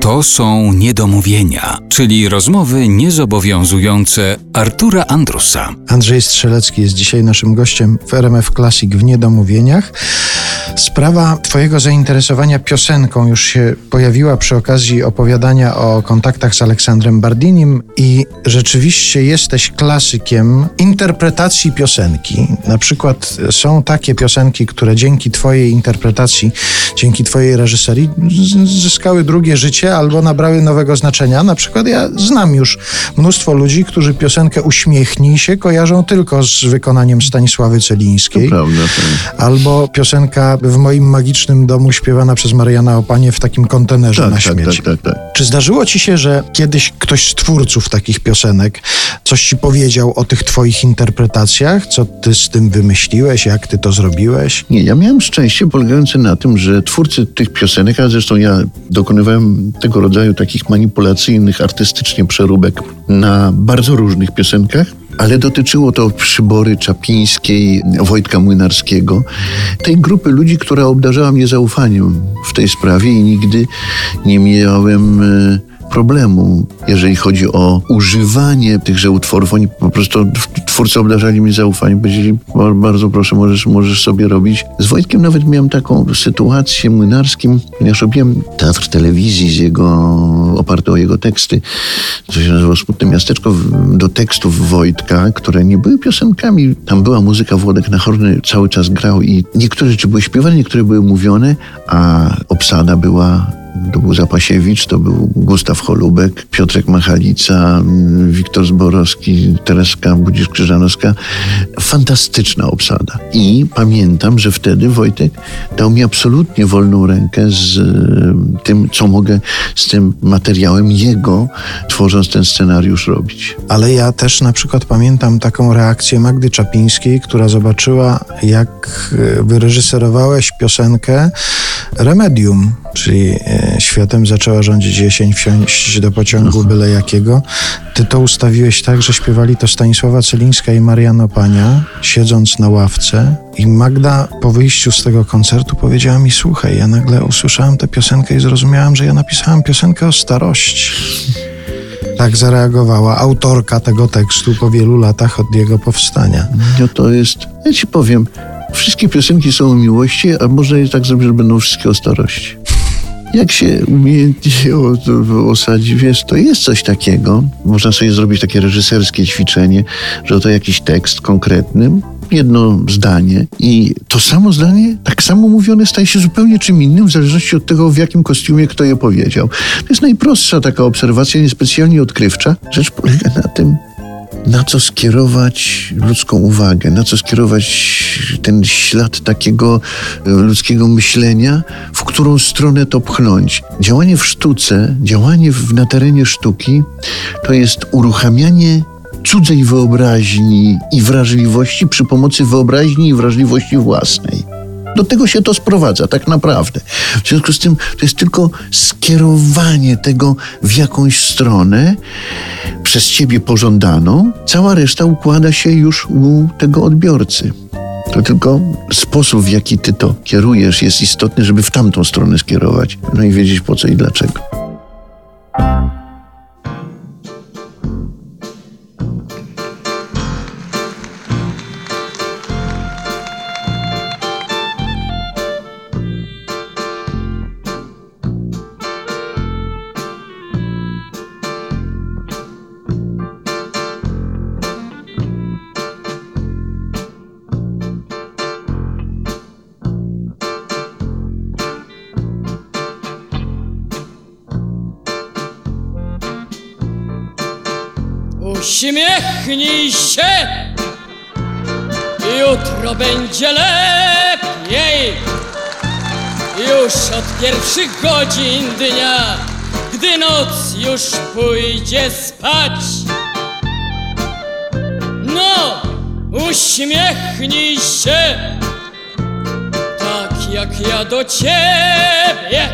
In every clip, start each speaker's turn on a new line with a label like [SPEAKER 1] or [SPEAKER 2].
[SPEAKER 1] To są niedomówienia, czyli rozmowy niezobowiązujące Artura Andrusa.
[SPEAKER 2] Andrzej Strzelecki jest dzisiaj naszym gościem w RMF Classic w Niedomówieniach. Sprawa Twojego zainteresowania piosenką już się pojawiła przy okazji opowiadania o kontaktach z Aleksandrem Bardinim i rzeczywiście jesteś klasykiem interpretacji piosenki. Na przykład są takie piosenki, które dzięki Twojej interpretacji, dzięki Twojej reżyserii zyskały drugie życie albo nabrały nowego znaczenia. Na przykład ja znam już mnóstwo ludzi, którzy piosenkę Uśmiechnij się kojarzą tylko z wykonaniem Stanisławy Celińskiej.
[SPEAKER 3] Prawda, tak.
[SPEAKER 2] Albo piosenka w moim magicznym domu śpiewana przez Mariana Opanie w takim kontenerze
[SPEAKER 3] Tak,
[SPEAKER 2] na
[SPEAKER 3] tak,
[SPEAKER 2] śmieci.
[SPEAKER 3] tak, tak, tak.
[SPEAKER 2] Czy zdarzyło ci się, że kiedyś ktoś z twórców takich piosenek coś ci powiedział o tych twoich interpretacjach? Co ty z tym wymyśliłeś? Jak ty to zrobiłeś?
[SPEAKER 3] Nie, ja miałem szczęście polegające na tym, że twórcy tych piosenek, a zresztą ja dokonywałem tego rodzaju takich manipulacyjnych, artystycznie przeróbek na bardzo różnych piosenkach, ale dotyczyło to Przybory Czapińskiej, Wojtka Młynarskiego, tej grupy ludzi, która obdarzała mnie zaufaniem w tej sprawie i nigdy nie miałem e, problemu, jeżeli chodzi o używanie tychże utworów. Oni po prostu, twórcy obdarzali mnie zaufaniem, powiedzieli, "Ba- bardzo proszę, możesz, możesz sobie robić. Z Wojtkiem nawet miałem taką sytuację młynarskim, ponieważ robiłem teatr telewizji z jego, oparty o jego teksty, co się nazywało Smutne Miasteczko, do tekstów Wojtka, które nie były piosenkami. Tam była muzyka, Włodek Nachorny cały czas grał i niektóre rzeczy były śpiewane, niektóre były mówione, a obsada była to był Zapasiewicz, to był Gustaw Holubek, Piotrek Machalica, mm, Wiktor Zborowski, Tereska Budzisz-Krzyżanowska. Fantastyczna obsada. I pamiętam, że wtedy Wojtek dał mi absolutnie wolną rękę z e, tym, co mogę z tym materiałem jego, tworząc ten scenariusz, robić.
[SPEAKER 2] Ale ja też na przykład pamiętam taką reakcję Magdy Czapińskiej, która zobaczyła, jak e, wyreżyserowałeś piosenkę Remedium, czyli e, światem zaczęła rządzić jesień, wsiąść do pociągu byle jakiego. Ty to ustawiłeś tak, że śpiewali to Stanisława Celińska i Marian Opania, siedząc na ławce. I Magda po wyjściu z tego koncertu powiedziała mi, słuchaj, ja nagle usłyszałam tę piosenkę i zrozumiałam, że ja napisałam piosenkę o starości. Tak zareagowała autorka tego tekstu po wielu latach od jego powstania.
[SPEAKER 3] No to jest, ja ci powiem, wszystkie piosenki są o miłości, a można je tak zrobić, że będą wszystkie o starości. Jak się umiejętnie osadzi, wiesz, to jest coś takiego. Można sobie zrobić takie reżyserskie ćwiczenie, że oto jakiś tekst konkretny, jedno zdanie i to samo zdanie, tak samo mówione, staje się zupełnie czym innym, w zależności od tego, w jakim kostiumie kto je powiedział. To jest najprostsza taka obserwacja, niespecjalnie odkrywcza. Rzecz polega na tym, na co skierować ludzką uwagę, na co skierować ten ślad takiego e, ludzkiego myślenia, w którą stronę to pchnąć. Działanie w sztuce, działanie w, na terenie sztuki to jest uruchamianie cudzej wyobraźni i wrażliwości przy pomocy wyobraźni i wrażliwości własnej. Do tego się to sprowadza, tak naprawdę. W związku z tym to jest tylko skierowanie tego w jakąś stronę przez ciebie pożądaną. Cała reszta układa się już u tego odbiorcy. To tylko sposób, w jaki ty to kierujesz, jest istotny, żeby w tamtą stronę skierować. No i wiedzieć po co i dlaczego.
[SPEAKER 4] Uśmiechnij się, jutro będzie lepiej. Już od pierwszych godzin dnia, gdy noc już pójdzie spać. No, uśmiechnij się, tak jak ja do ciebie.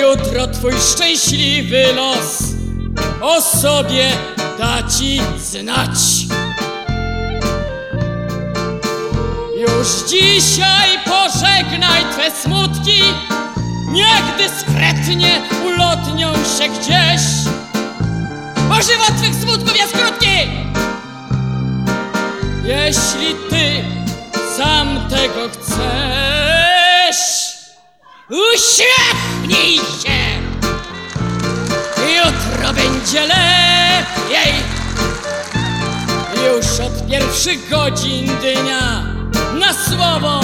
[SPEAKER 4] Jutro twój szczęśliwy los o sobie da ci znać. Już dzisiaj pożegnaj twe smutki niech dyskretnie ulotnią się gdzieś. Bo żywot twych smutków jest krótki. Jeśli ty sam tego chcesz, uśmiechnij się. Jutro będzie lepiej. Już od pierwszych godzin dnia na słowo